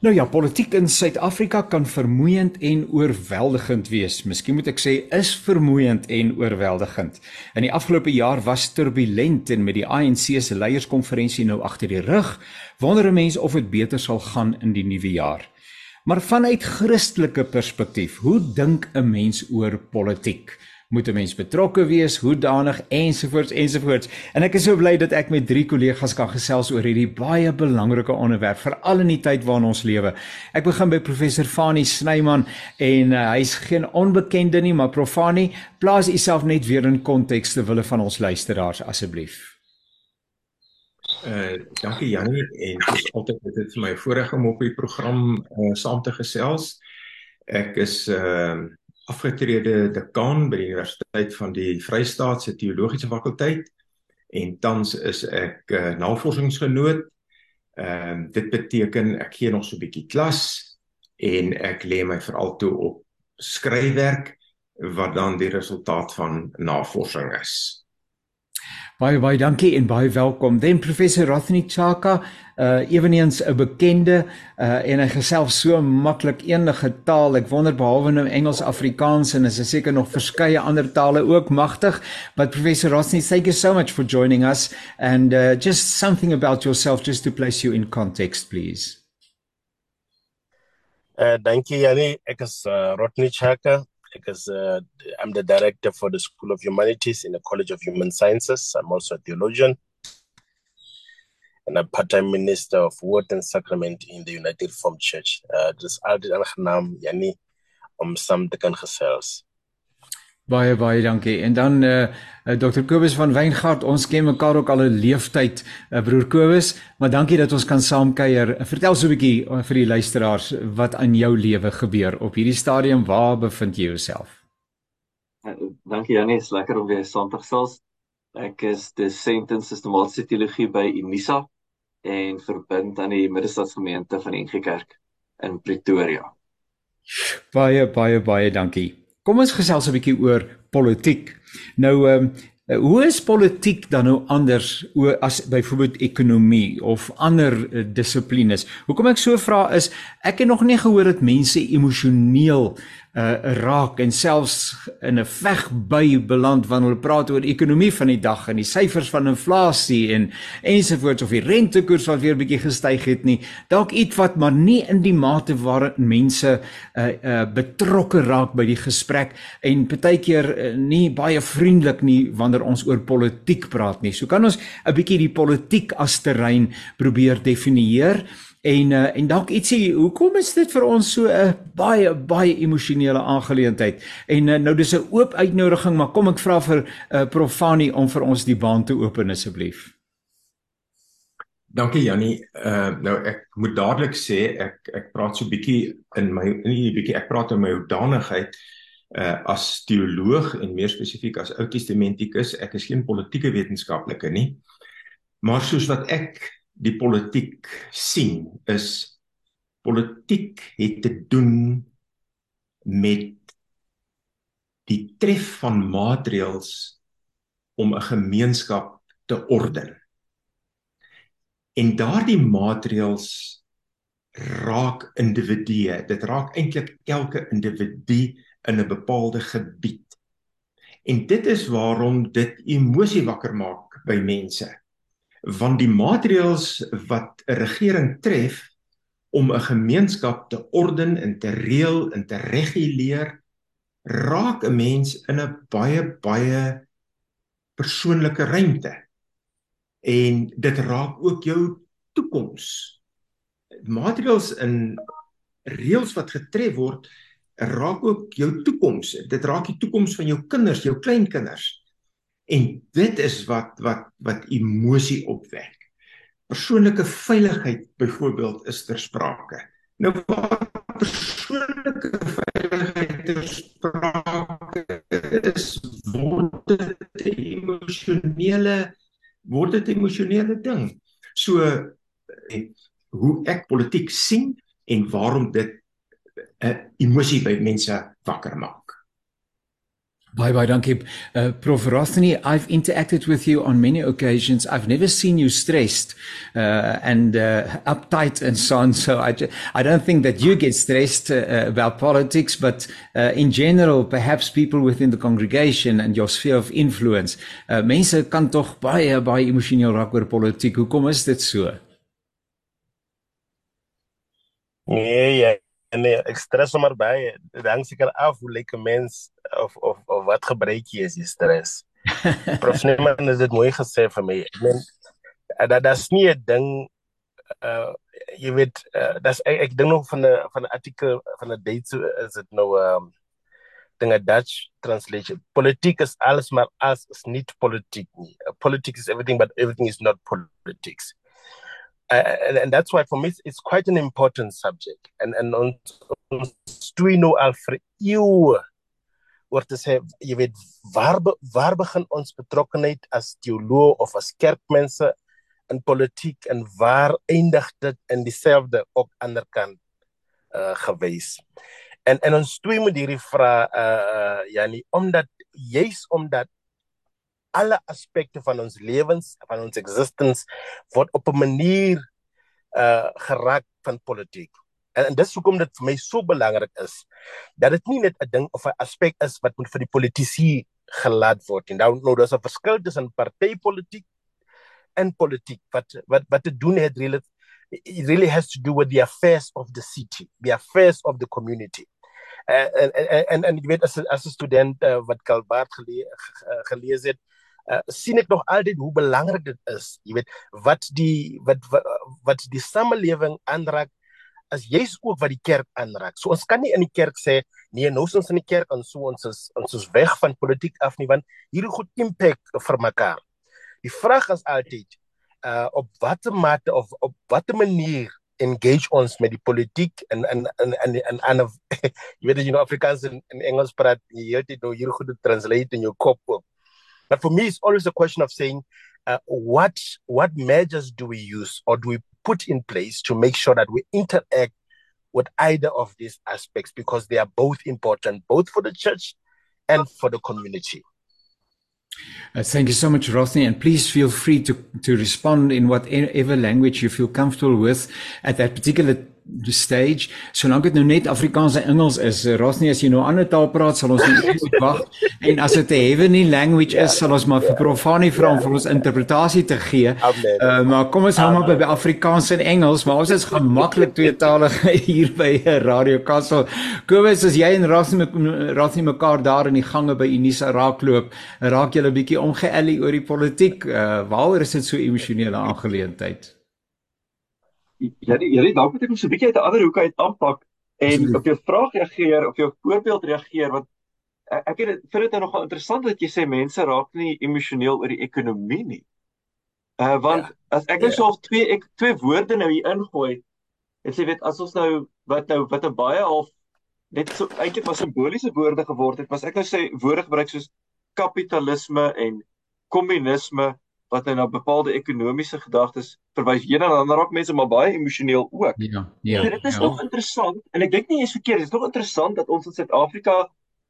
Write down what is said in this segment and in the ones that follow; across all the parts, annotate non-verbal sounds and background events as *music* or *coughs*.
Nou ja, politiek in Suid-Afrika kan vermoeiend en oorweldigend wees. Miskien moet ek sê is vermoeiend en oorweldigend. In die afgelope jaar was turbulent en met die ANC se leierskonferensie nou agter die rug, wonder 'n mens of dit beter sal gaan in die nuwe jaar. Maar vanuit Christelike perspektief, hoe dink 'n mens oor politiek? Moet 'n mens betrokke wees, hoedanig ensovoorts ensovoorts. En ek is so bly dat ek met drie kollegas kan gesels oor hierdie baie belangrike onderwerp veral in die tyd waarin ons lewe. Ek begin by professor Fani Snyman en uh, hy's geen onbekende nie, maar Profani, plaas u self net weer in konteks te wille van ons luisteraars asseblief. Uh dankie Jannie en dis altyd dit vir my voorreg om op die program uh, saam te gesels. Ek is afgetrede dekaan by die Universiteit van die Vrystaatse Teologiese Fakulteit en tans is ek uh, navorsingsgenoot. Ehm uh, dit beteken ek gee nog so 'n bietjie klas en ek lê my veral toe op skryfwerk wat dan die resultaat van navorsing is. Baie baie dankie en baie welkom. Dan professor Rathni Chaka, uh eweneens 'n bekende uh en hy gesels so maklik enige taal. Ek wonder behalwe nou Engels, Afrikaans en is daar seker nog verskeie ander tale ook magtig. But professor Rathni, thank you so much for joining us and uh just something about yourself just to place you in context please. Uh dankie Janie, ek is uh, Rathni Chaka because uh, I'm the director for the School of Humanities in the College of Human Sciences. I'm also a theologian and a part-time minister of Word and Sacrament in the United Reformed Church. Uh, dis altyd aangenaam Jannie om saam te kan gesels. Baie baie dankie. En dan eh uh, uh, Dr. Kobus van Weingart, ons ken mekaar ook al 'n leeftyd, uh, broer Kobus, maar dankie dat ons kan saamkuier. Vertel so 'n bietjie uh, vir die luisteraars wat aan jou lewe gebeur op hierdie stadium. Waar bevind jy jouself? Uh, dankie Janie, is lekker om weer saam te gesels. Ek is dosent in sistematiese teologie by Unisa en verbind aan die Middestadsgemeente van die NG Kerk in Pretoria. Baie baie baie dankie. Kom ons gesels 'n bietjie oor politiek. Nou ehm um, hoe is politiek dan nou anders as byvoorbeeld ekonomie of ander uh, dissiplines? Hoekom ek so vra is ek het nog nie gehoor dat mense emosioneel uh raak en selfs in 'n veg by beland wanneer hulle praat oor ekonomie van die dag en die syfers van inflasie en ensovoorts of die rentekoers wat weer bietjie gestyg het nie. Dalk iets wat maar nie in die mate waarin mense uh uh betrokke raak by die gesprek en partykeer uh, nie baie vriendelik nie wanneer ons oor politiek praat nie. So kan ons 'n bietjie die politiek as terrein probeer definieer En uh, en dalk ietsie, hoekom is dit vir ons so 'n baie baie emosionele aangeleentheid? En uh, nou dis 'n oop uitnodiging, maar kom ek vra vir uh, Profani om vir ons die baan te open asseblief. Dankie Jannie. Uh nou ek moet dadelik sê ek ek praat so bietjie in my nie bietjie ek praat in my hoedanigheid uh as teoloog en meer spesifiek as Ou Testamentikus. Ek is geen politieke wetenskaplike nie. Maar soos wat ek die politiek sien is politiek het te doen met die tref van maatreëls om 'n gemeenskap te orden. En daardie maatreëls raak individue. Dit raak eintlik elke individu in 'n bepaalde gebied. En dit is waarom dit emosie wakker maak by mense want die maatreëls wat 'n regering tref om 'n gemeenskap te orden en te reël en te reguleer raak 'n mens in 'n baie baie persoonlike ruimte. En dit raak ook jou toekoms maatreëls in reëls wat getref word raak ook jou toekoms dit raak die toekoms van jou kinders jou kleinkinders En dit is wat wat wat emosie opwek. Persoonlike veiligheid byvoorbeeld is ter sprake. Nou wat persoonlike veiligheid ter sprake is word dit emosionele word dit emosionele ding. So en hoe ek politiek sien en waarom dit 'n emosie by mense wakker maak. Bye bye, dankie. Uh, Prof Rothney, I've interacted with you on many occasions. I've never seen you stressed uh, and uh, uptight and so on. So I, I don't think that you get stressed uh, about politics, but uh, in general, perhaps people within the congregation and your sphere of influence. Uh, mense kan tog baie baie emosioneel raak oor politiek. Hoekom is dit so? Nee, ja. Nee, ek stres sommer baie. Dit hang seker af hoe lyk 'n mens of of of wat gebruik jy as jy stres. Prof Neeman het dit mooi gesê vir my. Ek meen dat dat is nie 'n ding uh jy weet uh, dat ek, ek dink nog van 'n van 'n artikel van 'n date is dit nou um ding 'n Dutch translation. Politiek is alles maar as is nie politiek nie. Politics is everything but everything is not politics. Uh, and, and that's why for me it's quite an important subject and and ons ons twee nou al vir eeue oor te sê jy weet waar waar begin ons betrokkenheid as teoloog of as kerkmense in politiek en waar eindig dit in dieselfde op ander kant uh gewys en en ons twee moet hierdie vra uh, uh Janie omdat juis omdat alle aspekte van ons lewens, van ons existence word op 'n manier uh geraak van politiek. En, en dis hoekom dit vir my so belangrik is dat dit nie net 'n ding of 'n aspek is wat moet vir die politici gelaat word. En nou nou daar's 'n verskil tussen partytetiek en politiek wat wat wat te doen het really it really has to do with the affairs of the city, the affairs of the community. Uh, en en en en jy weet as as 'n student uh, wat Kalbaard gele, gelees het, uh, sien ek nog altyd hoe belangrik dit is. Jy weet wat die wat wat, wat die samelewing aanraak as jy's ook wat die kerk aanraak. So ons kan nie in die kerk sê nee, nou is ons in die kerk en so ons is ons is weg van politiek af nie want hierdie goed impact vir mekaar. Die vraag is altyd uh op watter mate of op watter manier engage ons met die politiek en en en en en en *laughs* jy weet jy nou Afrikaans en, en Engels praat jy heeltyd nou hier goed te translate in jou kop. But for me, it's always a question of saying, uh, what what measures do we use or do we put in place to make sure that we interact with either of these aspects because they are both important, both for the church and for the community. Uh, thank you so much, Rothney, and please feel free to to respond in whatever language you feel comfortable with at that particular stage. Solank dit nou net Afrikaans en Engels is eh, ras nie as jy nou ander taal praat sal ons net moet wag en as dit 'n heavenly language is sal ons maar vir Profani vra om vir ons interpretasie te gee. Uh, maar kom ons hou maar by, Afrikaans en Engels maar ons is gemaklik tweetalig *laughs* hier by Radio Kassel. Kobus as jy en ras nie ras nie mekaar daar in die gange by Unisa raakloop raak julle 'n bietjie omgeëllie oor die politiek. Uh, waaroor is dit so emosionele aangeleentheid Ja, jy dalk moet ek so 'n bietjie uit 'n ander hoek uit aanpak en op jou vraag reageer of jou voorbeeld reageer wat ek het vind dit nou nogal interessant dat jy sê mense raak nie emosioneel oor die ekonomie nie. Uh want ja, as ek net ja. so of twee ek twee woorde nou hier ingooi, en jy weet as ons nou wat nou wat 'n baie half net so eintlik was simboliese woorde geword het, was ek nou sê woorde gebruik soos kapitalisme en kommunisme wat nou na bepaalde ekonomiese gedagtes verwys. Een en ander raak mense maar baie emosioneel ook. Ja, ja. En dit is ja. nog interessant en ek dink nie is verkeerd, dit is nog interessant dat ons in Suid-Afrika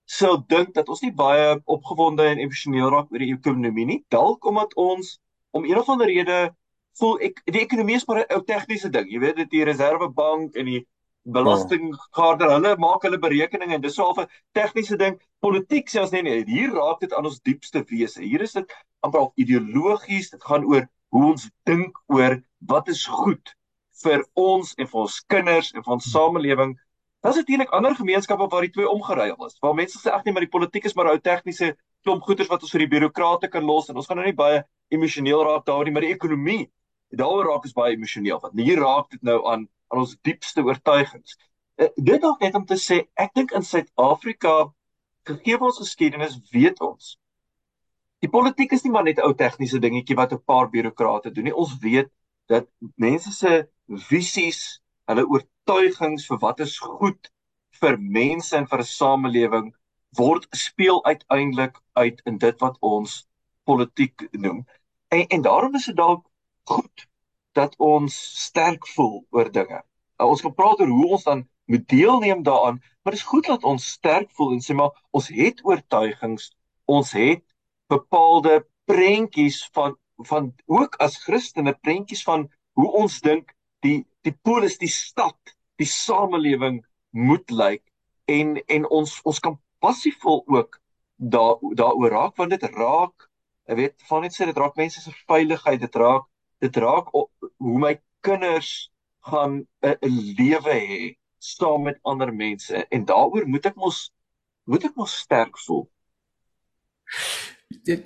sou dink dat ons nie baie opgewonde en emosioneel raak oor die ekonomie nie. Dalk omdat ons om een of ander rede voel ek die ekonomie is maar 'n ou tegniese ding. Jy weet dit die reservebank en die belastingkader hulle maak hulle berekeninge en dis so 'n tegniese ding politiek ons nee nee hier raak dit aan ons diepste wese. Hier is dit amper al ideologies dit gaan oor hoe ons dink oor wat is goed vir ons en vir ons kinders en vir ons samelewing. Is dit eintlik ander gemeenskappe waar die twee omgeruil is waar mense sê ag nee maar die politiek is maar ou tegniese klomp goeders wat ons vir die bureaukrate kan los en ons gaan nou nie baie emosioneel raak daaroor nie maar die ekonomie daaroor raak ons baie emosioneel want hier raak dit nou aan aan ons diepste oortuigings. Uh, dit dalk net om te sê, ek dink in Suid-Afrika gegee ons geskiedenis weet ons. Die politiek is nie maar net 'n ou tegniese dingetjie wat 'n paar bureaukrate doen nie. Ons weet dat mense se visies, hulle oortuigings vir wat is goed vir mense en vir 'n samelewing word speel uiteindelik uit in dit wat ons politiek noem. En en daarom is dit dalk goed dat ons sterk voel oor dinge. Uh, ons kan praat oor hoe ons dan moet deelneem daaraan, maar dit is goed dat ons sterk voel en sê maar ons het oortuigings, ons het bepaalde prentjies van van ook as Christene prentjies van hoe ons dink die die polis die stad, die samelewing moet lyk en en ons ons kan passievol ook daar daaroor raak want dit raak ek weet van net sê dit raak mense se veiligheid dit raak dit raak op, hoe my kinders gaan 'n lewe hê saam met ander mense. En daaroor moet ek mos moet ek mos sterk voel die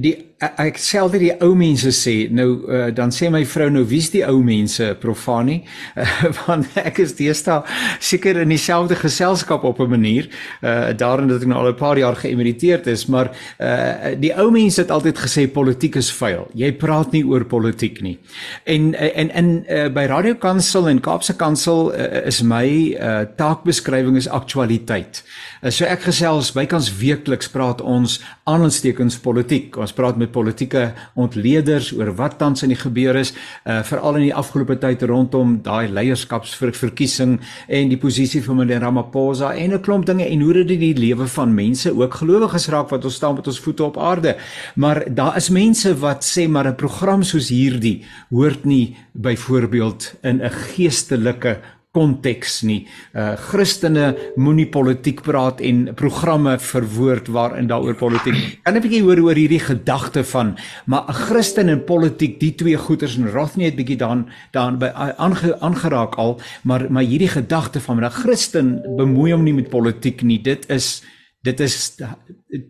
die, ek selde die ou mense sê nou uh, dan sê my vrou nou wie's die ou mense profanie uh, *laughs* want ek is deesdae seker in dieselfde geselskap op 'n manier uh, daarin dat ek nou al 'n paar jaar geëmeriteerd is maar uh, die ou mense het altyd gesê politiek is vuil. Jy praat nie oor politiek nie. En en in uh, by Radio Kansel en Kaapse Kansel uh, is my uh, taakbeskrywing is aktualiteit uh, so ek gesels bykans weekliks praat ons aanstekens politiek. Ons praat met politieke ontleeders oor wat tans in die gebeur is, uh veral in die afgelope tyd rondom daai leierskapsverkiesing en die posisie van meneer Ramaphosa en 'n klomp dinge en hoe dit die lewe van mense ook gelowiges raak wat ons staan met ons voete op aarde. Maar daar is mense wat sê maar 'n program soos hierdie hoort nie byvoorbeeld in 'n geestelike konteks nie. Uh Christene moenie politiek praat en programme verwoord waarin daaroor politiek. *coughs* Kan 'n bietjie hoor oor hierdie gedagte van maar 'n Christen en politiek, die twee goeters en Rothney het bietjie dan dan by aange, aangeraak al, maar maar hierdie gedagte van 'n Christen bemoei hom nie met politiek nie. Dit is dit is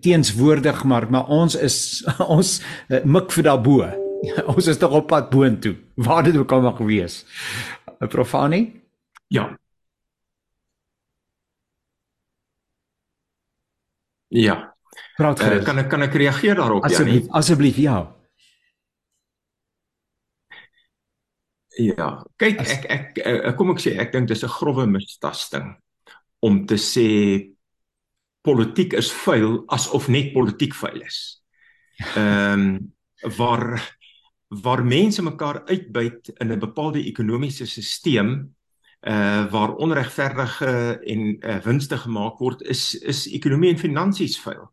teenswoordig maar maar ons is *laughs* ons uh, mik vir daarbo. *laughs* ons is tog op pad boontoe. Waar dit ook al mag wees. 'n Profanie Ja. Ja. Praat uh, kan ek kan ek reageer daarop asseblief, ja? Asseblief, ja. Ja. Kyk, As... ek ek uh, kom ek sê ek dink dis 'n grouwe mistasting om te sê politiek is vuil asof net politiek vuil is. *laughs* Ehm um, waar waar mense mekaar uitbuit in 'n bepaalde ekonomiese stelsel uh waar onregverdige en uh, winste gemaak word is is ekonomie en finansies vuil.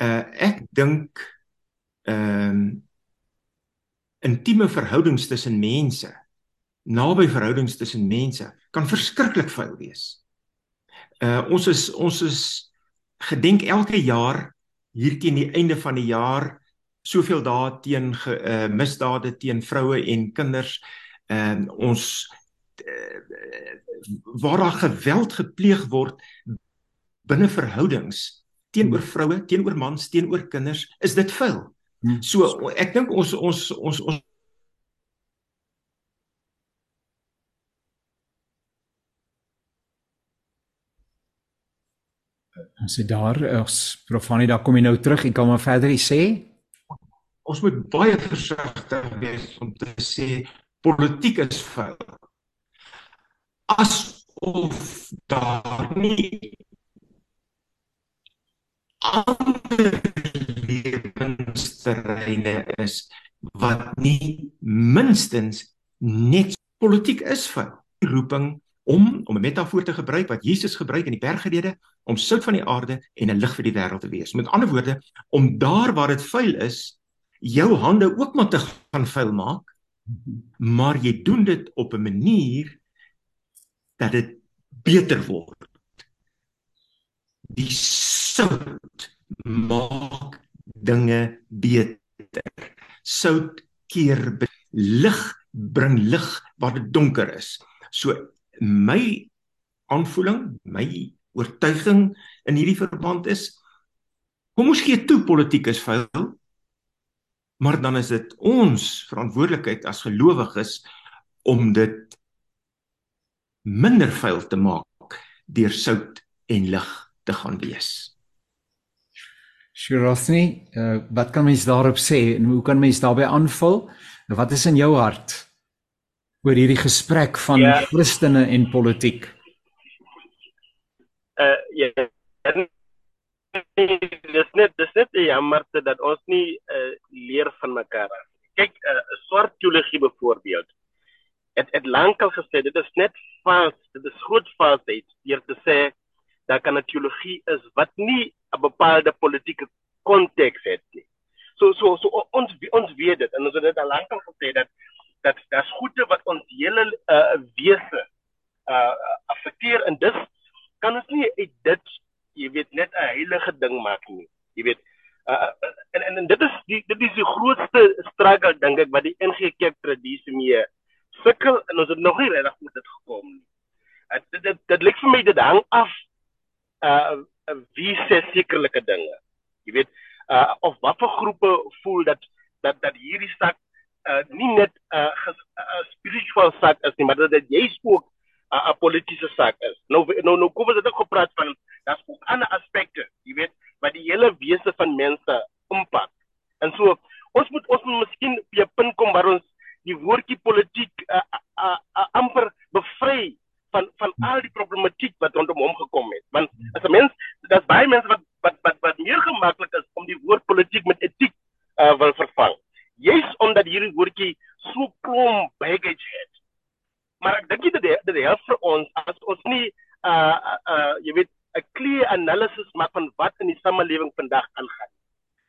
Uh ek dink ehm uh, intieme verhoudings tussen mense, naby verhoudings tussen mense kan verskriklik vuil wees. Uh ons is ons is gedenk elke jaar hier teen die einde van die jaar soveel dae teen ge, uh, misdade teen vroue en kinders. Ehm uh, ons waar daar geweld gepleeg word binne verhoudings teenoor vroue, teenoor mans, teenoor kinders, is dit vuil. Hmm. So ek dink ons ons ons ons As dit daar is, profanie, daar kom jy nou terug. Ek kan maar verder sê. Ons moet baie versigtig wees om te sê politiek is vuil asof daar nie ander lewensterreine is wat nie minstens net politiek is vir roeping om om 'n metafoor te gebruik wat Jesus gebruik in die bergrede om sout van die aarde en 'n lig vir die wêreld te wees. Met ander woorde, om daar waar dit vuil is, jou hande ook maar te gaan vuil maak, maar jy doen dit op 'n manier dat dit beter word. Die sout maak dinge beter. Sout keer lig bring lig waar dit donker is. So my aanvoeling, my oortuiging in hierdie verband is kom ons gee toe politiek is vuil. Maar dan is dit ons verantwoordelikheid as gelowiges om dit minder vuil te maak deur sout en lig te gaan wees. Shirosni, uh, wat kan mens daarop sê en hoe kan mens daarbey aanvul? Wat is in jou hart oor hierdie gesprek van ja. Christene en politiek? Uh ja. Dis net dis net jammer dat ons nie uh, leer van mekaar nie. Kyk, 'n uh, swart teologie byvoorbeeld. Het het lankal gesê dit is net vals, dit is groot valsheid deur te sê dat kan 'n teologie is wat nie 'n bepaalde politieke konteks het nie. So so so ons ons weet dit en ons het dit al lank al gesê dat dat daar's goede wat ons hele uh, wese uh affekteer en dis kan ons nie uit dit jy weet net 'n heilige ding maak nie. Jy weet uh, en, en en dit is die dit is die grootste struggle dink ek wat die NG Kerk tradisie mee sukkel en ons het nog nie regtig met dit gekom nie. Uh, dit dit, dit lyk vir my dit hang af uh wie sê sekerlike dinge. Jy weet uh of watter groepe voel dat dat dat hierdie sak uh nie net 'n uh, uh, spiritual sak is nie, maar dat dit jy's ook 'n uh, politieke sak is. Nou nou nou kom ons het ook gepraat van daar's ook ander aspekte, jy weet, wat die hele wese van mense impak. En so ons moet ons moet miskien op 'n punt kom waar ons die woordjie politiek uh, uh, uh, amper bevry van van al die problematiek wat rondom hom gekom het. Want as 'n mens, daar's baie mense wat wat wat wat meer gemaklik is om die woord politiek met etiek uh, wil vervang. Juist omdat hierdie woordjie so klomp baggage het. Maar ek dink dit dit help vir ons as ons nie uh uh jy weet 'n clear analysis maak van wat in die samelewing vandag aangaan.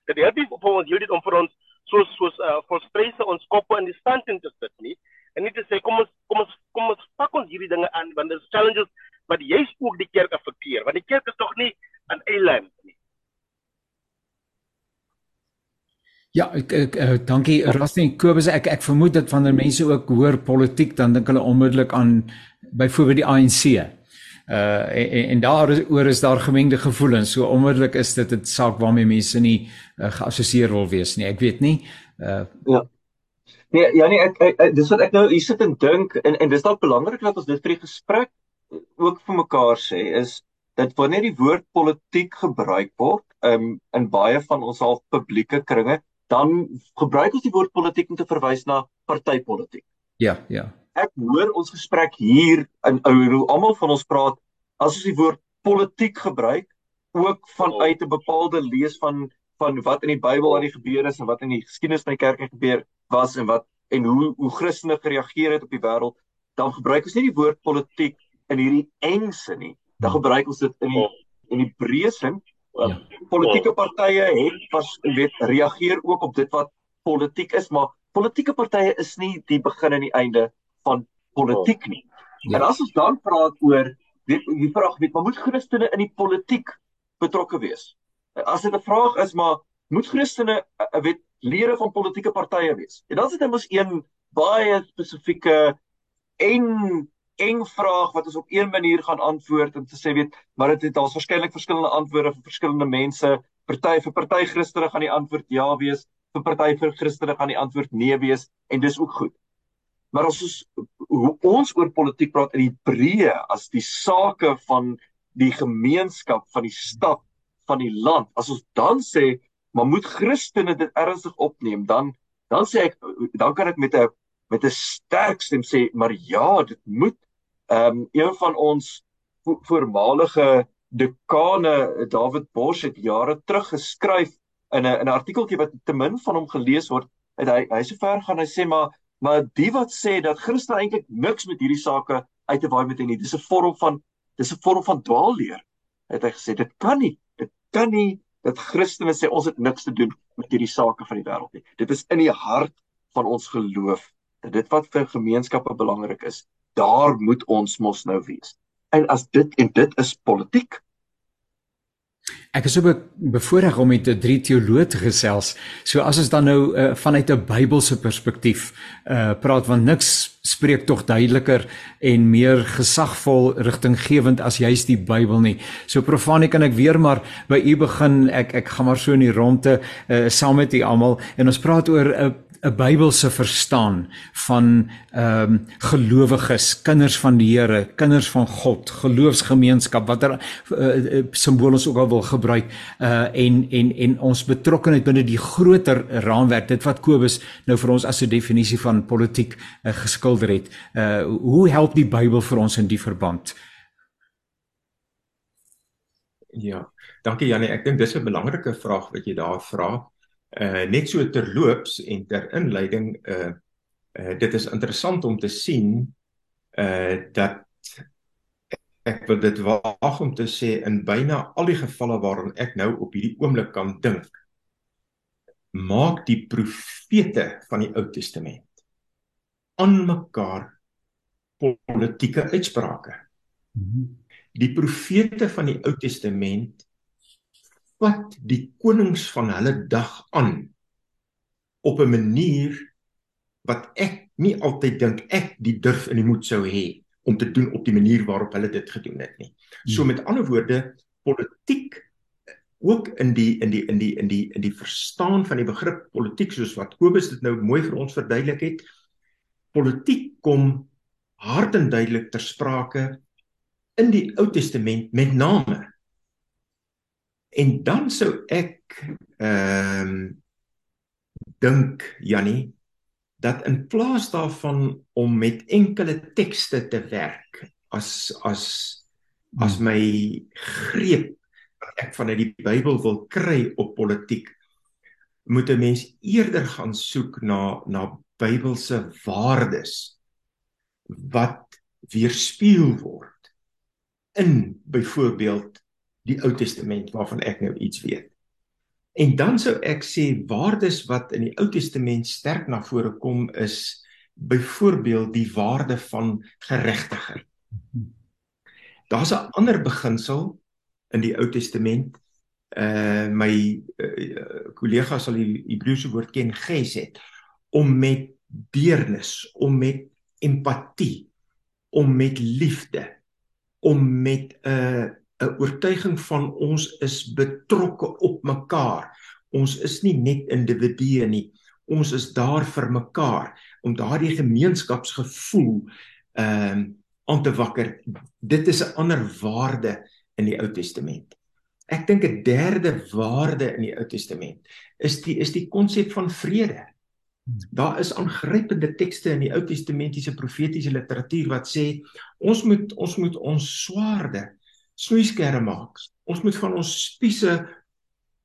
Dit help nie vir ons hierdie om vir ons soos soos uh frustrasies ons koppe in die stand in te sit nie. En nie te sê kom ons kom ons kom ons pak ons hierdie dinge aan want dis challenges wat jy ook die kerk affekteer want die kerk is tog nie 'n eiland nie. Ja, ek, ek, ek dankie Rastin Kobus. Ek ek vermoed dat wanneer mense ook hoor politiek dan dink hulle onmiddellik aan byvoorbeeld die ANC. Uh en, en daar is oor is daar gemengde gevoelens. So onmiddellik is dit 'n saak waarmee mense nie uh, geassosieer wil wees nie. Ek weet nie. Uh Ja. Nee, ja nee, ek, ek, ek dis wat ek nou hier sit en dink en en dis dalk belangrik dat ons dit vir die gesprek ook vir mekaar sê is dat wanneer die woord politiek gebruik word um, in baie van ons half publieke kringe dan gebruik ons die woord politiek om te verwys na partytetiek. Ja, ja. Ek hoor ons gesprek hier in hoe almal van ons praat as ons die woord politiek gebruik ook vanuit 'n bepaalde lees van van wat in die Bybel aan die gebeur is en wat in die geskiedenis van die kerk gebeur was en wat en hoe hoe Christene gereageer het op die wêreld, dan gebruik ons nie die woord politiek in hierdie engse nie. Dan gebruik ons dit in die in die breë sin Ja. Politieke partye het pas weet reageer ook op dit wat politiek is, maar politieke partye is nie die begin en die einde van politiek nie. Ja. En as ons dan praat oor weet die vraag weet, maar moet Christene in die politiek betrokke wees? As dit 'n vraag is, maar moet Christene weet lede van politieke partye wees? En dan is dit mos een baie spesifieke en eng vraag wat ons op een manier gaan antwoord en te sê weet maar dit het al verskeidelik verskillende antwoorde vir verskillende mense party vir party Christene gaan die antwoord ja wees vir party vir Christene gaan die antwoord nee wees en dis ook goed maar as ons hoe ons oor politiek praat in die breë as die sake van die gemeenskap van die stad van die land as ons dan sê maar moet Christene dit ernstig opneem dan dan sê ek dan kan ek met 'n met 'n sterk stem sê maar ja dit moet Ehm um, een van ons vo voormalige dekane David Bosch het jare terug geskryf in 'n 'n artikeltjie wat te min van hom gelees word. Het hy hy so ver gaan hy sê maar maar die wat sê dat Christus eintlik niks met hierdie sake uit te waai met nie. Dis 'n vorm van dis 'n vorm van dwaalleer. Het hy gesê dit kan nie. Kan nie dat Christene sê ons het niks te doen met hierdie sake van die wêreld nie. Dit is in die hart van ons geloof dat dit wat vir gemeenskappe belangrik is, daar moet ons mos nou wees. En as dit en dit is politiek. Ek is so be bevoorreg om met 'n drie teoloë te gesels. So as ons dan nou uh, vanuit 'n Bybelse perspektief uh praat want niks spreek tog duideliker en meer gesagvol rigtinggewend as juis die Bybel nie. So profanie kan ek weer maar by u begin. Ek ek gaan maar so in die ronde uh saam met u almal en ons praat oor 'n uh, 'n Bybelse verstaan van ehm um, gelowiges, kinders van die Here, kinders van God, geloofsgemeenskap watter uh, simbool ons ook al wil gebruik uh en en en ons betrokkeheid binne die groter raamwerk dit wat Kobus nou vir ons as 'n definisie van politiek uh, geskilder het. Uh hoe help die Bybel vir ons in die verband? Ja, dankie Janie. Ek dink dis 'n belangrike vraag wat jy daar vra uh net so terloops en ter inleiding uh uh dit is interessant om te sien uh dat ek wil dit waag om te sê in byna al die gevalle waarin ek nou op hierdie oomblik kan dink maak die profete van die Ou Testament aan mekaar politieke uitsprake. Die profete van die Ou Testament vat die konings van hulle dag aan op 'n manier wat ek nie altyd dink ek die durf in die moed sou hê om te doen op die manier waarop hulle dit gedoen het nie. So hmm. met ander woorde, politiek ook in die in die in die in die in die verstaan van die begrip politiek soos wat Kobus dit nou mooi vir ons verduidelik het. Politiek kom hard en duidelik ter sprake in die Ou Testament met name. En dan sou ek ehm um, dink Jannie dat in plaas daarvan om met enkele tekste te werk as as as hmm. my greep wat ek vanuit die Bybel wil kry op politiek moet 'n mens eerder gaan soek na na Bybelse waardes wat weerspieël word in byvoorbeeld die Ou Testament waarvan ek nou iets weet. En dan sou ek sê waardes wat in die Ou Testament sterk na vore kom is byvoorbeeld die waarde van geregtigheid. Daar's 'n ander beginsel in die Ou Testament. Uh my uh, kollega sal die Hebreëse woord ken gesed om met deernis, om met empatie, om met liefde, om met 'n uh, 'n oortuiging van ons is betrokke op mekaar. Ons is nie net individue nie. Ons is daar vir mekaar om daardie gemeenskapsgevoel ehm um, aan te wakker. Dit is 'n ander waarde in die Ou Testament. Ek dink 'n derde waarde in die Ou Testament is die is die konsep van vrede. Daar is aangrypende tekste in die Ou Testamentiese profetiese literatuur wat sê ons moet ons moet ons swaarde snoeiskerre maak. Ons moet van ons spiese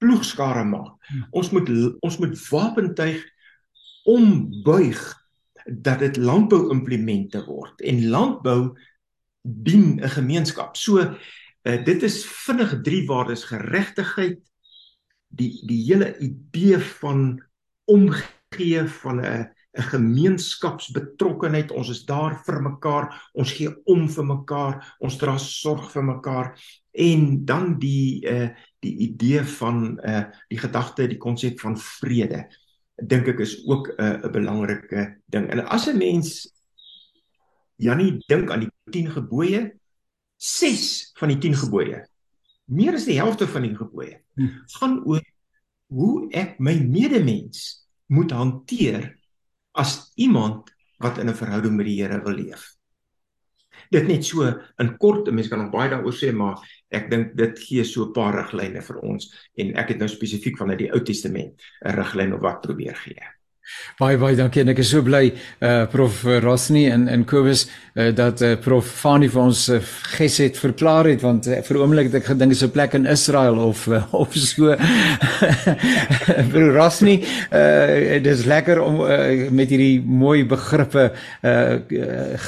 ploegskare maak. Hmm. Ons moet ons moet wapentuig ombuig dat dit landbou-implemente word en landbou dien 'n gemeenskap. So uh, dit is vinnig drie waardes geregtigheid die die hele idee van omgee van 'n 'n gemeenskapsbetrokkenheid. Ons is daar vir mekaar. Ons gee om vir mekaar. Ons dra sorg vir mekaar. En dan die uh die idee van uh die gedagte, die konsep van vrede dink ek is ook 'n uh, 'n belangrike ding. En as 'n mens Jannie dink aan die 10 gebooie, 6 van die 10 gebooie, meer as die helfte van die gebooie, hm. gaan oor hoe ek my medemens moet hanteer as iemand wat in 'n verhouding met die Here wil leef. Dit net so in kort, mense kan nog baie daaroor sê, maar ek dink dit gee so 'n paar riglyne vir ons en ek het nou spesifiek vanuit die Ou Testament 'n riglyn of wat probeer gee. Baie baie dankie. En ek is so bly uh prof. Rosni en en Kobus uh, dat uh, prof. Fani vir ons uh, geset verklaar het want uh, vir oomblik het ek gedink is 'n plek in Israel of uh, of so. Prof Rosni uh dit is lekker om uh, met hierdie mooi begrippe uh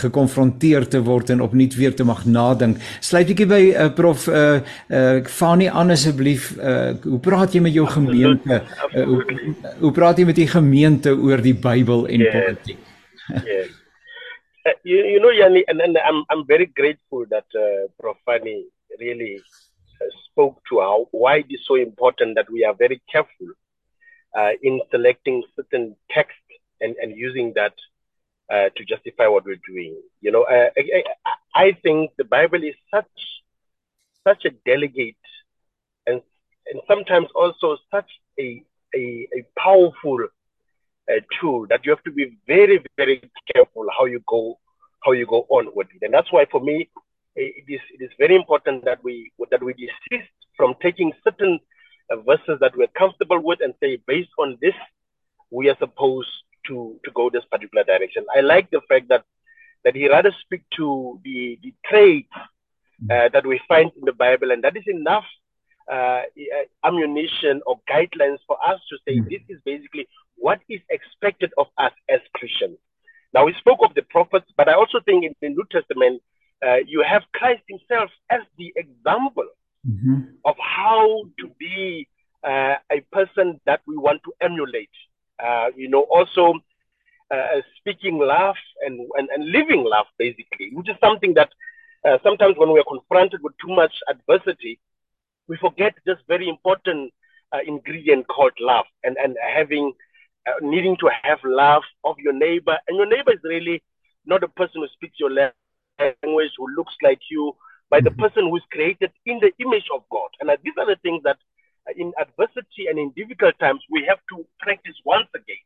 gekonfronteer te word en opnuut weer te mag nadink. Sluit bietjie by uh, prof. uh, uh Fani aan asseblief. Uh hoe praat jy met jou gemeente? Uh, hoe, hoe praat jy met die gemeente oor die Bybel en yes. politiek. yes. Uh, you, you know, Yanni, and, and I'm, I'm very grateful that uh, Prof. Fanny really uh, spoke to how why it is so important that we are very careful uh, in selecting certain text and, and using that uh, to justify what we're doing. You know, uh, I, I, think the Bible is such such a delegate and and sometimes also such a a, a powerful uh, tool that you have to be very, very careful how you go how you go on with it. And that's why for me, it is it is very important that we that we desist from taking certain uh, verses that we're comfortable with and say based on this we are supposed to to go this particular direction. I like the fact that that he rather speak to the the traits uh, that we find in the Bible, and that is enough uh, ammunition or guidelines for us to say mm. this is basically what is expected of us as Christians. Now, we spoke of the prophets, but I also think in the New Testament, uh, you have Christ Himself as the example mm-hmm. of how to be uh, a person that we want to emulate. Uh, you know, also uh, speaking love and, and, and living love, basically, which is something that uh, sometimes when we are confronted with too much adversity, we forget this very important uh, ingredient called love and, and having uh, needing to have love of your neighbor. And your neighbor is really not a person who speaks your language, who looks like you, but the mm-hmm. person who is created in the image of God. And uh, these are the things that uh, in adversity and in difficult times we have to practice once again.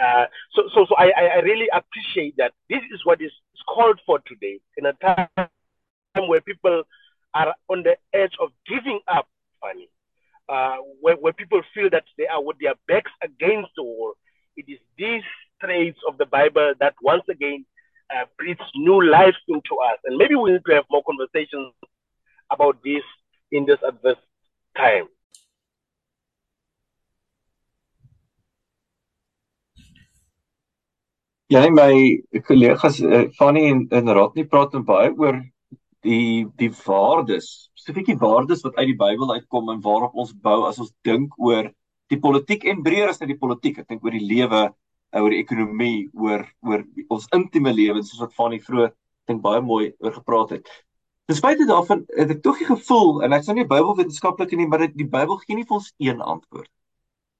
Uh, so, so, so I, I really appreciate that this is what is called for today in a time where people are on the edge of giving up. Funny, uh, where, where people feel that they are with their backs against the wall. It is these traits of the Bible that once again uh, breathes new life into us. And maybe we need to have more conversations about this in this adverse time. Ja, my kollegas uh, Fanny en, en Rodney praat baie oor die die waardes, spesifiek die waardes wat uit die Bybel uitkom en waarop ons bou as ons dink oor die politiek en breër as net die politiek. Ek dink oor die lewe, eh, oor die ekonomie, oor oor ons intieme lewens soos wat Fanny vroeër dink baie mooi oor gepraat het. Ten spyte daarvan het ek tog die gevoel en ek sê nie Bybelwetenskaplik nie, maar die Bybel gee nie vir ons een antwoord.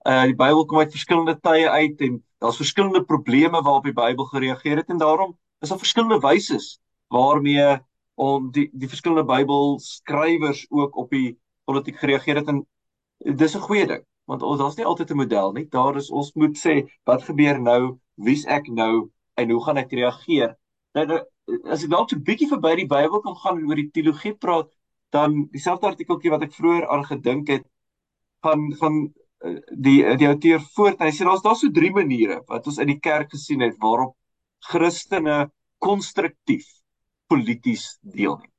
Uh die Bybel kom uit verskillende tye uit en daar's verskillende probleme waarop die Bybel gereageer het en daarom is daar verskillende wyse waarmee om die die verskillende Bybelskrywers ook op die politiek gereageer het en dis 'n goeie ding want ons daar's nie altyd 'n model nie. Daar is ons moet sê wat gebeur nou? Wie's ek nou? En hoe gaan ek reageer? Nou, nou as ek dalk so 'n bietjie verby die Bybel kan gaan oor die teologie praat dan dieselfde artikeltjie wat ek vroeër aan gedink het van van eh, die die outeur voort hy sê daar's daar so drie maniere wat ons in die kerk gesien het waarop Christene konstruktief polities deelneem.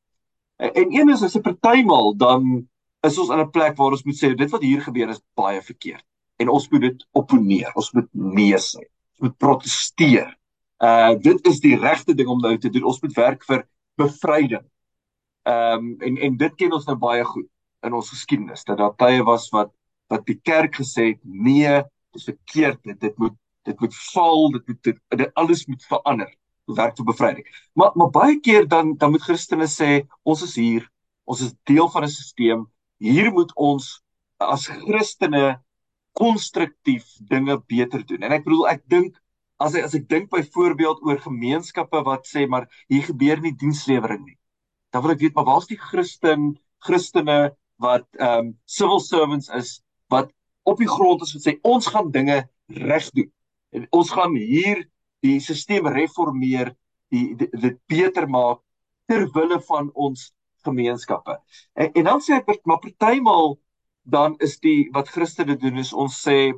En, en een is as 'n partymal dan is ons in 'n plek waar ons moet sê dit wat hier gebeur is baie verkeerd en ons moet dit opponeer. Ons moet nee sê. Ons moet proteseer. Uh dit is die regte ding om nou te doen. Ons moet werk vir bevryding. Ehm um, en en dit ken ons nou baie goed in ons geskiedenis dat daar tye was wat wat die kerk gesê het nee, dit is verkeerd. Dit, dit moet dit moet val, dit moet dit, dit alles moet verander werk vir bevryding. Maar maar baie keer dan dan moet Christene sê ons is hier, ons is deel van 'n stelsel. Hier moet ons as Christene konstruktief dinge beter doen. En ek bedoel ek dink as ek as ek dink byvoorbeeld oor gemeenskappe wat sê maar hier gebeur nie dienslewering nie. Dan wil ek weet maar waar's die Christen Christene wat ehm um, civil servants is wat op die grond is wat sê ons gaan dinge reg doen. En ons gaan hier die stelsel reformeer, die dit beter maak ter wille van ons gemeenskappe. En, en dan sê ek maar partymal dan is die wat Christene doen is ons sê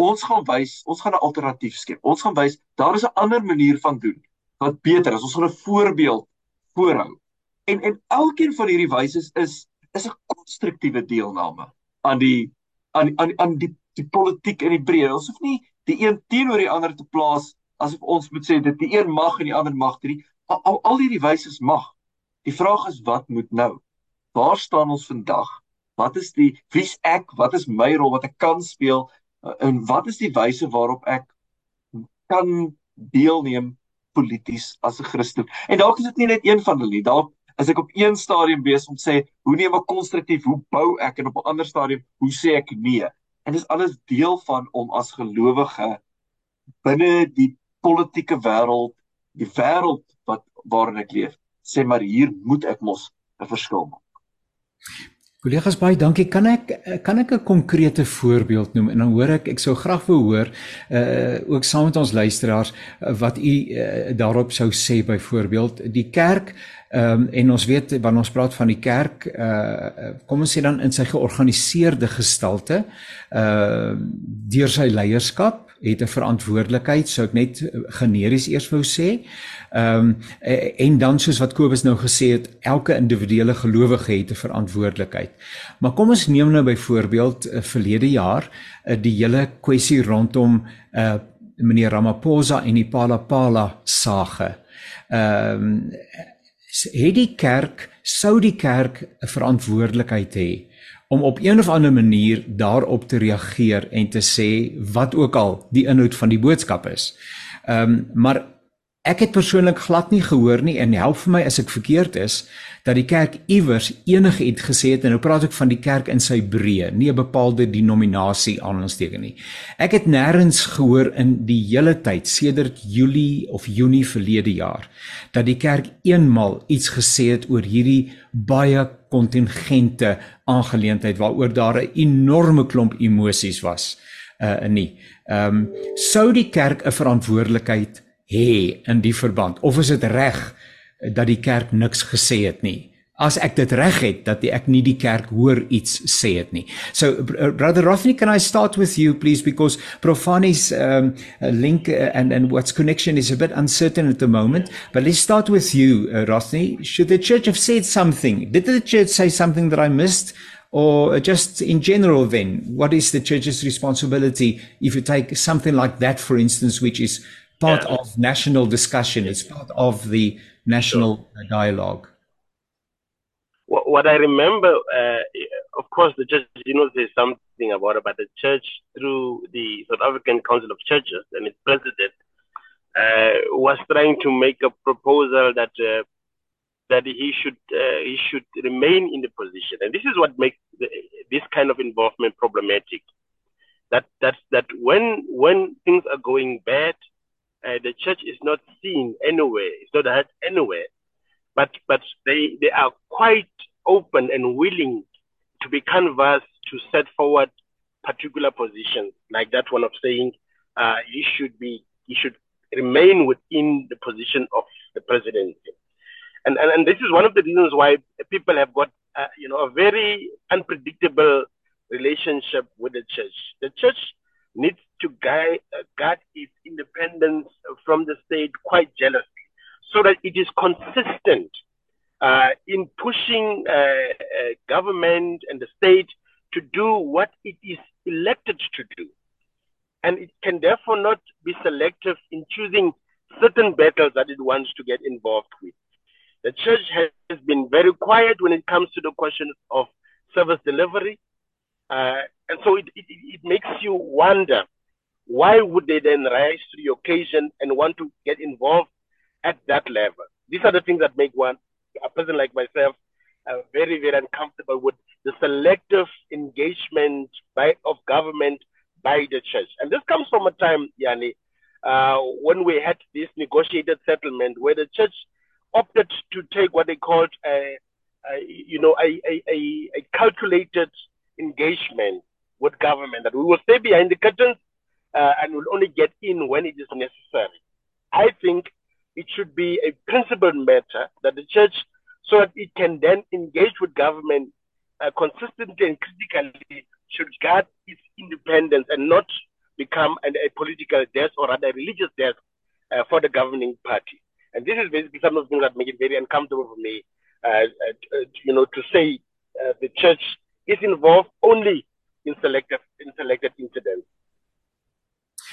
ons gaan wys, ons gaan 'n alternatief skep. Ons gaan wys daar is 'n ander manier van doen wat beter is. Ons gaan 'n voorbeeld voorhou. En en elkeen van hierdie wyse is is 'n konstruktiewe deelname aan die aan aan aan die die politiek in die breë. Ons hoef nie die een teenoor die ander te plaas asof ons moet sê dit die een mag en die ander mag nie. Al, al, al hierdie wyse mag. Die vraag is wat moet nou? Waar staan ons vandag? Wat is die wie's ek? Wat is my rol wat ek kan speel? Uh, en wat is die wyse waarop ek kan deelneem polities as 'n Christen? En dalk is dit nie net een van hulle nie. Dalk as ek op een stadium besig om sê hoe neem ek konstruktief, hoe bou ek en op 'n ander stadium hoe sê ek nee? En dis alles deel van om as gelowige binne die politieke wêreld, die wêreld wat waarin ek leef, sê maar hier moet ek mos 'n verskil maak. Kollegas baie dankie. Kan ek kan ek 'n konkrete voorbeeld noem en dan hoor ek ek sou graag wou hoor uh ook saam met ons luisteraars uh, wat u uh, daarop sou sê byvoorbeeld die kerk ehm um, en ons weet wanneer ons praat van die kerk uh kom ons sê dan in sy georganiseerde gestalte uh deur sy leierskap het 'n verantwoordelikheid, sou ek net eh, generies eers wou sê. Ehm um, en dan soos wat Kobus nou gesê het, elke individuele gelowige het 'n verantwoordelikheid. Maar kom ons neem nou byvoorbeeld uh, verlede jaar uh, die hele kwessie rondom uh meneer Ramaphosa en die Palapala sage. Ehm um, het die kerk sou die kerk 'n verantwoordelikheid hê om op een of ander manier daarop te reageer en te sê wat ook al die inhoud van die boodskap is. Ehm um, maar Ek het persoonlik glad nie gehoor nie en help vir my as ek verkeerd is dat die kerk iewers enigiets gesê het en nou praat ek van die kerk in sy breë, nie 'n bepaalde denominasie aansteken nie. Ek het nêrens gehoor in die hele tyd sedert Julie of Junie verlede jaar dat die kerk eenmal iets gesê het oor hierdie baie kontingente aangeleentheid waaroor daar 'n enorme klomp emosies was uh nie. Ehm um, sou die kerk 'n verantwoordelikheid hê in die verband? Of is dit reg dat die kerk niks gesê het nie? As ek dit reg het dat ek nie die kerk hoor iets sê het nie. So brother Rothney can i start with you please? Because profani's um, link uh, and and what's connection is a bit uncertain at the moment. But let's start with you uh, Rothney should the church have said something? Did the church say something that i missed? Or just in general then what is the church's responsibility if you take something like that for instance which is part yeah. of national discussion. It's part of the national sure. dialogue. What I remember, uh, of course, the church, you know, there's something about it, but the church, through the South African Council of Churches and its president, uh, was trying to make a proposal that uh, that he should uh, he should remain in the position, and this is what makes the, this kind of involvement problematic. That that that when when things are going bad, uh, the church is not seen anywhere. It's not heard anywhere. But but they they are quite open and willing to be canvassed to set forward particular positions, like that one of saying uh, you should be you should remain within the position of the presidency. And, and, and this is one of the reasons why people have got, uh, you know, a very unpredictable relationship with the church. The church needs to guide, guard its independence from the state quite jealously so that it is consistent uh, in pushing uh, uh, government and the state to do what it is elected to do. And it can therefore not be selective in choosing certain battles that it wants to get involved with. The church has been very quiet when it comes to the question of service delivery. Uh, and so it, it, it makes you wonder why would they then rise to the occasion and want to get involved at that level? These are the things that make one, a person like myself, uh, very, very uncomfortable with the selective engagement by of government by the church. And this comes from a time, Yanni, uh, when we had this negotiated settlement where the church opted to take what they called a, a you know, a, a, a, a calculated engagement with government that we will stay behind the curtains uh, and will only get in when it is necessary. I think it should be a principled matter that the church, so that it can then engage with government uh, consistently and critically, should guard its independence and not become an, a political desk or rather a religious desk uh, for the governing party. And this is basically some of the things that make it very uncomfortable for me, uh, uh, you know, to say uh, the church is involved only in selected in selected incidents.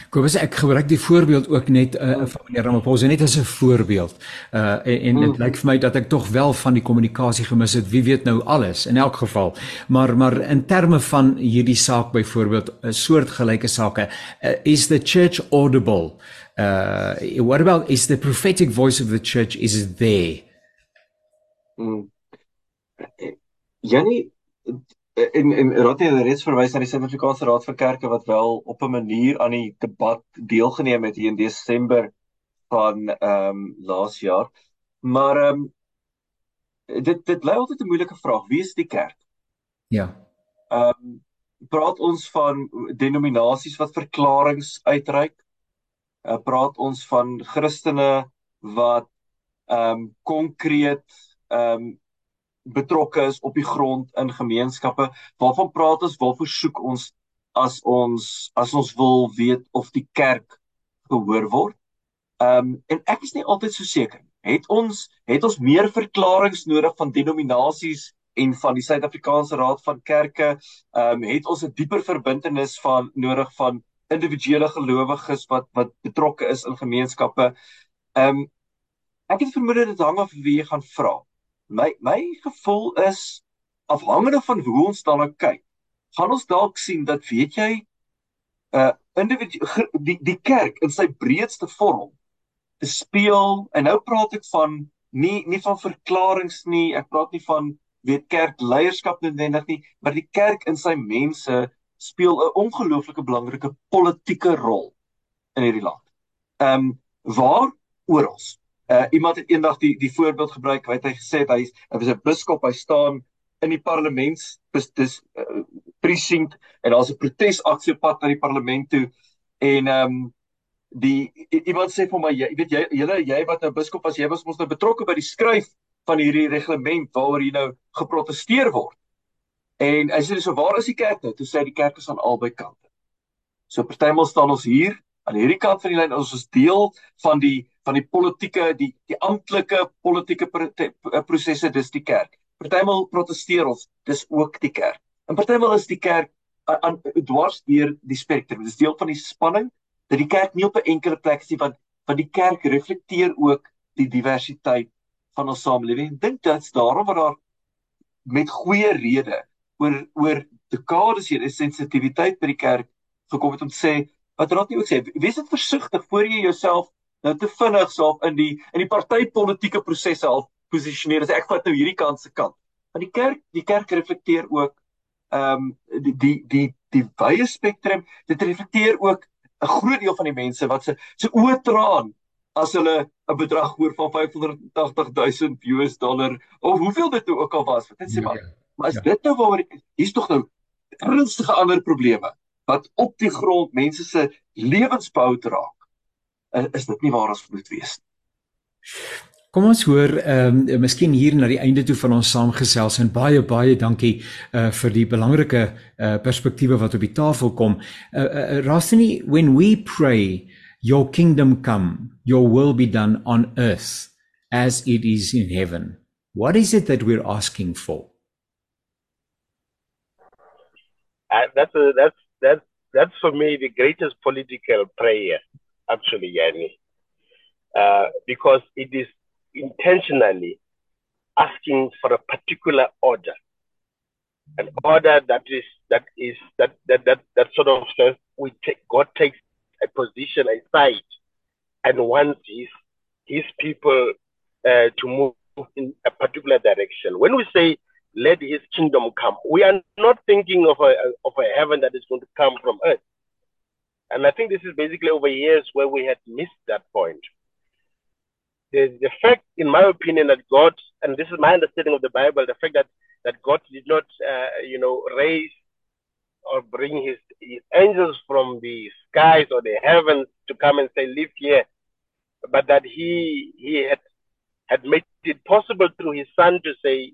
Kobus ek gebruik die voorbeeld ook net uh, van meneer Ramaphosa net as 'n voorbeeld. Uh en, en dit lyk vir my dat ek tog wel van die kommunikasie gemis het. Wie weet nou alles in elk geval. Maar maar in terme van hierdie saak byvoorbeeld 'n soortgelyke sake uh, is the church audible. Uh what about is the prophetic voice of the church is it there? Mm. Janie en en Raad het reeds verwys na die Suid-Afrikaanse Raad vir Kerke wat wel op 'n manier aan die debat deelgeneem het hier in Desember van ehm um, laas jaar. Maar ehm um, dit dit bly altyd 'n moeilike vraag. Wie is die kerk? Ja. Ehm um, praat ons van denominasies wat verklaringe uitreik? Uh, praat ons van Christene wat ehm um, konkreet ehm um, betrokke is op die grond in gemeenskappe. Waarvan praat ons? Waarvoor soek ons as ons as ons wil weet of die kerk gehoor word? Ehm um, en ek is nie altyd so seker. Het ons het ons meer verklaringe nodig van denominasies en van die Suid-Afrikaanse Raad van Kerke? Ehm um, het ons 'n dieper verbintenis van nodig van individuele gelowiges wat wat betrokke is in gemeenskappe? Ehm um, Ek het vermoed dit hang af wie jy gaan vra. My my gevoel is afhangende van hoe ons daarna kyk, gaan ons dalk sien dat weet jy uh individu die die kerk in sy breedste vorm speel en nou praat ek van nie nie van verklaringe nie, ek praat nie van weet kerkleierskap noodwendig nie, maar die kerk in sy mense speel 'n ongelooflike belangrike politieke rol in hierdie land. Ehm um, waar oral. Uh iemand het eendag die die voorbeeld gebruik, hy gesê het hy hy was 'n biskop, hy staan in die parlement dis uh, precinct en daar's 'n protesaksie op pad na die parlement toe en ehm um, die iemand sê vir my jy weet jy julle jy wat nou biskop was jy was mos nou betrokke by die skryf van hierdie reglement waaroor hier nou geprotesteer word. En hy sê so waar is die kerk nou? Toe sê hy die kerk is aan albei kante. So partymal staan ons hier aan hierdie kant van die lyn ons is deel van die van die politieke die die amptelike politieke eh, prosesse dis die kerk. Partymal proteseer ons, dis ook die kerk. En partymal is die kerk aan dwars deur die spektrum. Dis deel van die spanning dat die kerk nie op 'n enkele plek is nie want want die kerk reflekteer ook die diversiteit van ons samelewing. Ek dink dit's daarom wat daar met goeie rede oor oor dekades hier 'n sensitiwiteit by die kerk gekom het om te sê wat raad nie ook sê wees dit versigtig voor jy jouself nou te vinnig self in die in die partytetiese prosesse al posisioneer as ek vat nou hierdie kant se kant. Want die kerk die kerk reflekteer ook ehm um, die die die die wye spektrum dit reflekteer ook 'n groot deel van die mense wat se se oë traan as hulle 'n bedrag hoor van 580 000 US dollar of hoeveel dit nou ook al was wat dit sê maar ja, maar as ja. dit nou waar hier's tog nou ernstige ander probleme wat op die grond mense se lewens behou raak, is dit nie waar ons moet wees nie. Kom ons hoor ehm um, miskien hier na die einde toe van ons saamgesels en baie baie dankie uh vir die belangrike uh perspektiewe wat op die tafel kom. Uh, uh Rosny, when we pray your kingdom come, your will be done on earth as it is in heaven. What is it that we're asking for? Uh, that's a, that's that that's for me the greatest political prayer, actually, Yanni, uh, because it is intentionally asking for a particular order, an order that is that is that that that, that sort of says we take God takes a position aside and wants his his people uh, to move in a particular direction. When we say let his kingdom come. We are not thinking of a, of a heaven that is going to come from earth. And I think this is basically over years where we had missed that point. The, the fact, in my opinion, that God, and this is my understanding of the Bible, the fact that, that God did not, uh, you know, raise or bring his, his angels from the skies or the heavens to come and say, live here, but that he, he had, had made it possible through his son to say,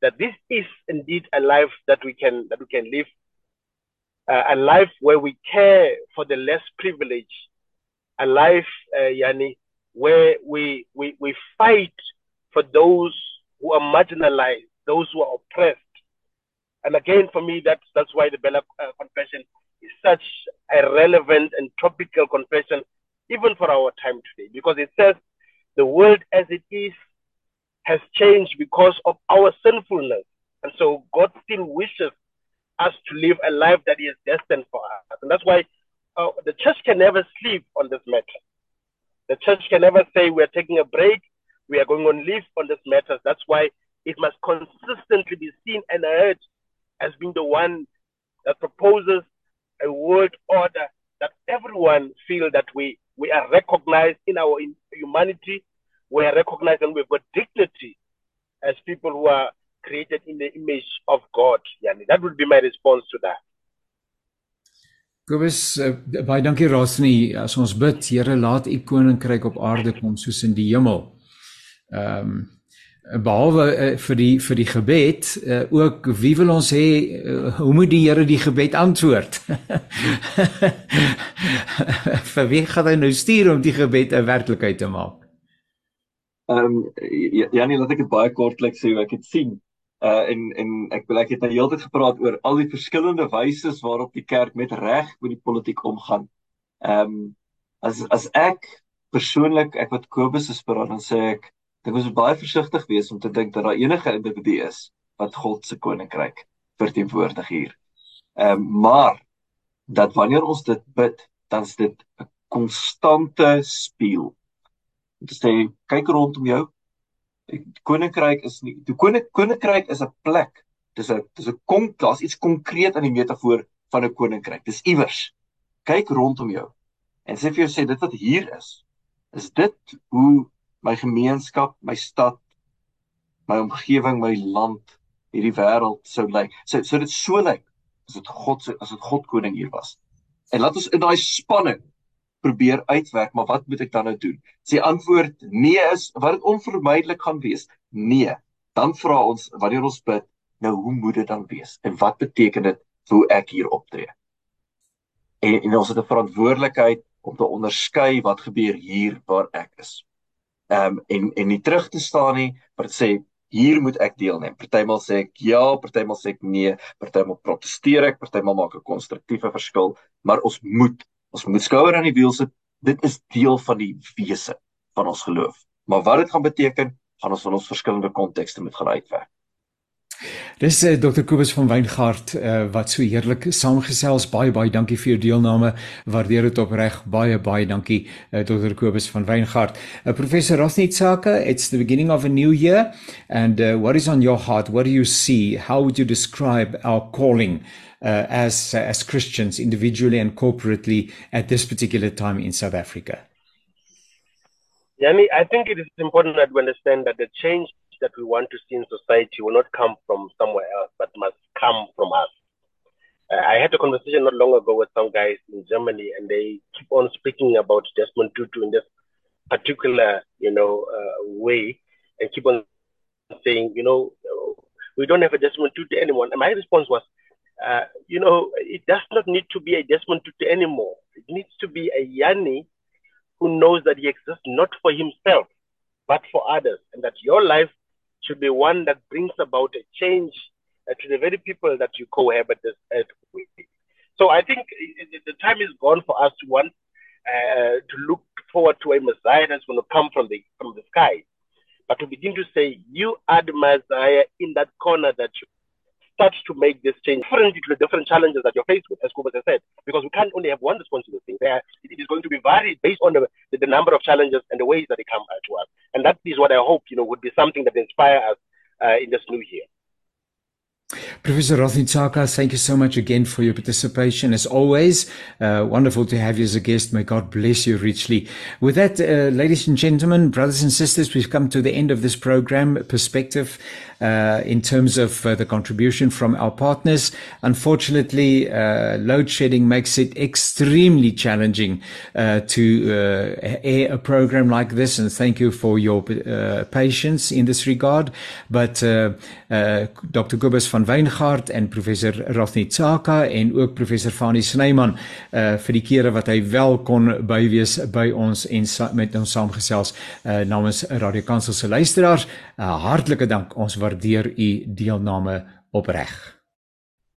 that this is indeed a life that we can that we can live, uh, a life where we care for the less privileged, a life, uh, Yani, where we, we we fight for those who are marginalized, those who are oppressed. And again, for me, that's that's why the Bella uh, Confession is such a relevant and topical confession, even for our time today, because it says the world as it is has changed because of our sinfulness. And so God still wishes us to live a life that is destined for us. And that's why uh, the church can never sleep on this matter. The church can never say we are taking a break, we are going on leave on this matter. That's why it must consistently be seen and heard as being the one that proposes a world order that everyone feel that we, we are recognized in our humanity we are recognized and we've got dignity as people who are created in the image of God. Yani, that would be my response to that. Kobus, uh, baie dankie Rasni. As ons bid, Here, laat u koninkryk op aarde kom soos in die hemel. Ehm um, behalwe uh, vir die vir die gebed, uh, ook wie wil ons hê uh, hoe moet die Here die gebed antwoord? *laughs* vir wie gaan hy nou stuur om die gebed 'n werklikheid te maak? Ehm um, Janie, laat ek dit baie kortliks sê ek dit sien. Uh en en ek wil ek het nou heeltyd gepraat oor al die verskillende wyse waarop die kerk met reg met die politiek omgaan. Ehm um, as as ek persoonlik ek wat Kobus is praat dan sê ek dink ons moet baie versigtig wees om te dink dat daar enige individu is wat God se koninkryk verteenwoordig hier. Ehm um, maar dat wanneer ons dit bid, dan is dit 'n konstante spieël. Om te sê kyk rondom jou. Koninkryk is nie die koninkryk is 'n plek. Dis 'n dis 'n kom daar's iets konkreet in die metafoor van 'n koninkryk. Dis iewers. Kyk rondom jou. En sê vir jou sê dit wat hier is, is dit hoe my gemeenskap, my stad, my omgewing, my land, hierdie wêreld sou lyk. So so dit so lyk as dit God se as dit God koning hier was. En laat ons in daai spanning probeer uitwerk, maar wat moet ek dan nou doen? Sy antwoord nee is wat dit onvermydelik gaan wees. Nee. Dan vra ons wanneer ons bid, nou hoe moet dit dan wees? En wat beteken dit hoe ek hier optree? En, en ons het 'n verantwoordelikheid om te onderskei wat gebeur hier waar ek is. Ehm um, en en nie terug te staan nie, maar sê hier moet ek deelneem. Partymal sê ek ja, partymal sê ek nee, partymal protesteer ek, partymal maak 'n konstruktiewe verskil, maar ons moet ons moet skouer aan die wiel sit. Dit is deel van die wese van ons geloof. Maar wat dit gaan beteken, gaan ons in ons verskillende kontekste moet gaan uitwerk. Dis uh, eh, Dr. Kobus van Weingart uh, wat so heerlik saamgesels. Baie baie dankie vir jou deelname. Waardeer dit opreg. Baie baie dankie uh, Dr. Kobus van Weingart. Uh, Professor Rosnit Saka, it's the beginning of a new year and uh, what is on your heart? What do you see? How would you describe our calling uh, as uh, as Christians individually and corporately at this particular time in South Africa? Yani, I think it is important that we understand that the change that we want to see in society will not come from somewhere else, but must come from us. Uh, I had a conversation not long ago with some guys in Germany, and they keep on speaking about Desmond Tutu in this particular, you know, uh, way, and keep on saying, you know, we don't have a Desmond Tutu anymore. And my response was, uh, you know, it does not need to be a Desmond Tutu anymore. It needs to be a Yanni who knows that he exists not for himself, but for others, and that your life should be one that brings about a change uh, to the very people that you cohabit with. So I think the time is gone for us to want uh, to look forward to a Messiah that's going to come from the from the sky, but to begin to say, "You are the Messiah in that corner that you." Start to make this change differently to the different challenges that you're faced with, as Kubas has said, because we can't only have one response to this thing. There, it is going to be varied based on the, the, the number of challenges and the ways that they come uh, to us. And that is what I hope, you know, would be something that inspire us uh, in this new year. Professor Rothintsaka, thank you so much again for your participation. As always, uh, wonderful to have you as a guest. May God bless you richly. With that, uh, ladies and gentlemen, brothers and sisters, we've come to the end of this program, Perspective uh, in terms of uh, the contribution from our partners. Unfortunately, uh, load shedding makes it extremely challenging uh, to air a program like this. And thank you for your patience in this regard. But Dr. Gobus van Weingart en Professor Rafni Tsaka en ook Professor Fani Snyman vir die kere wat hy wel kon bywees by ons en met ons saamgesels namens Radio Kansel se luisteraars. Hartlike dank. Ons waardeer u deelname opreg.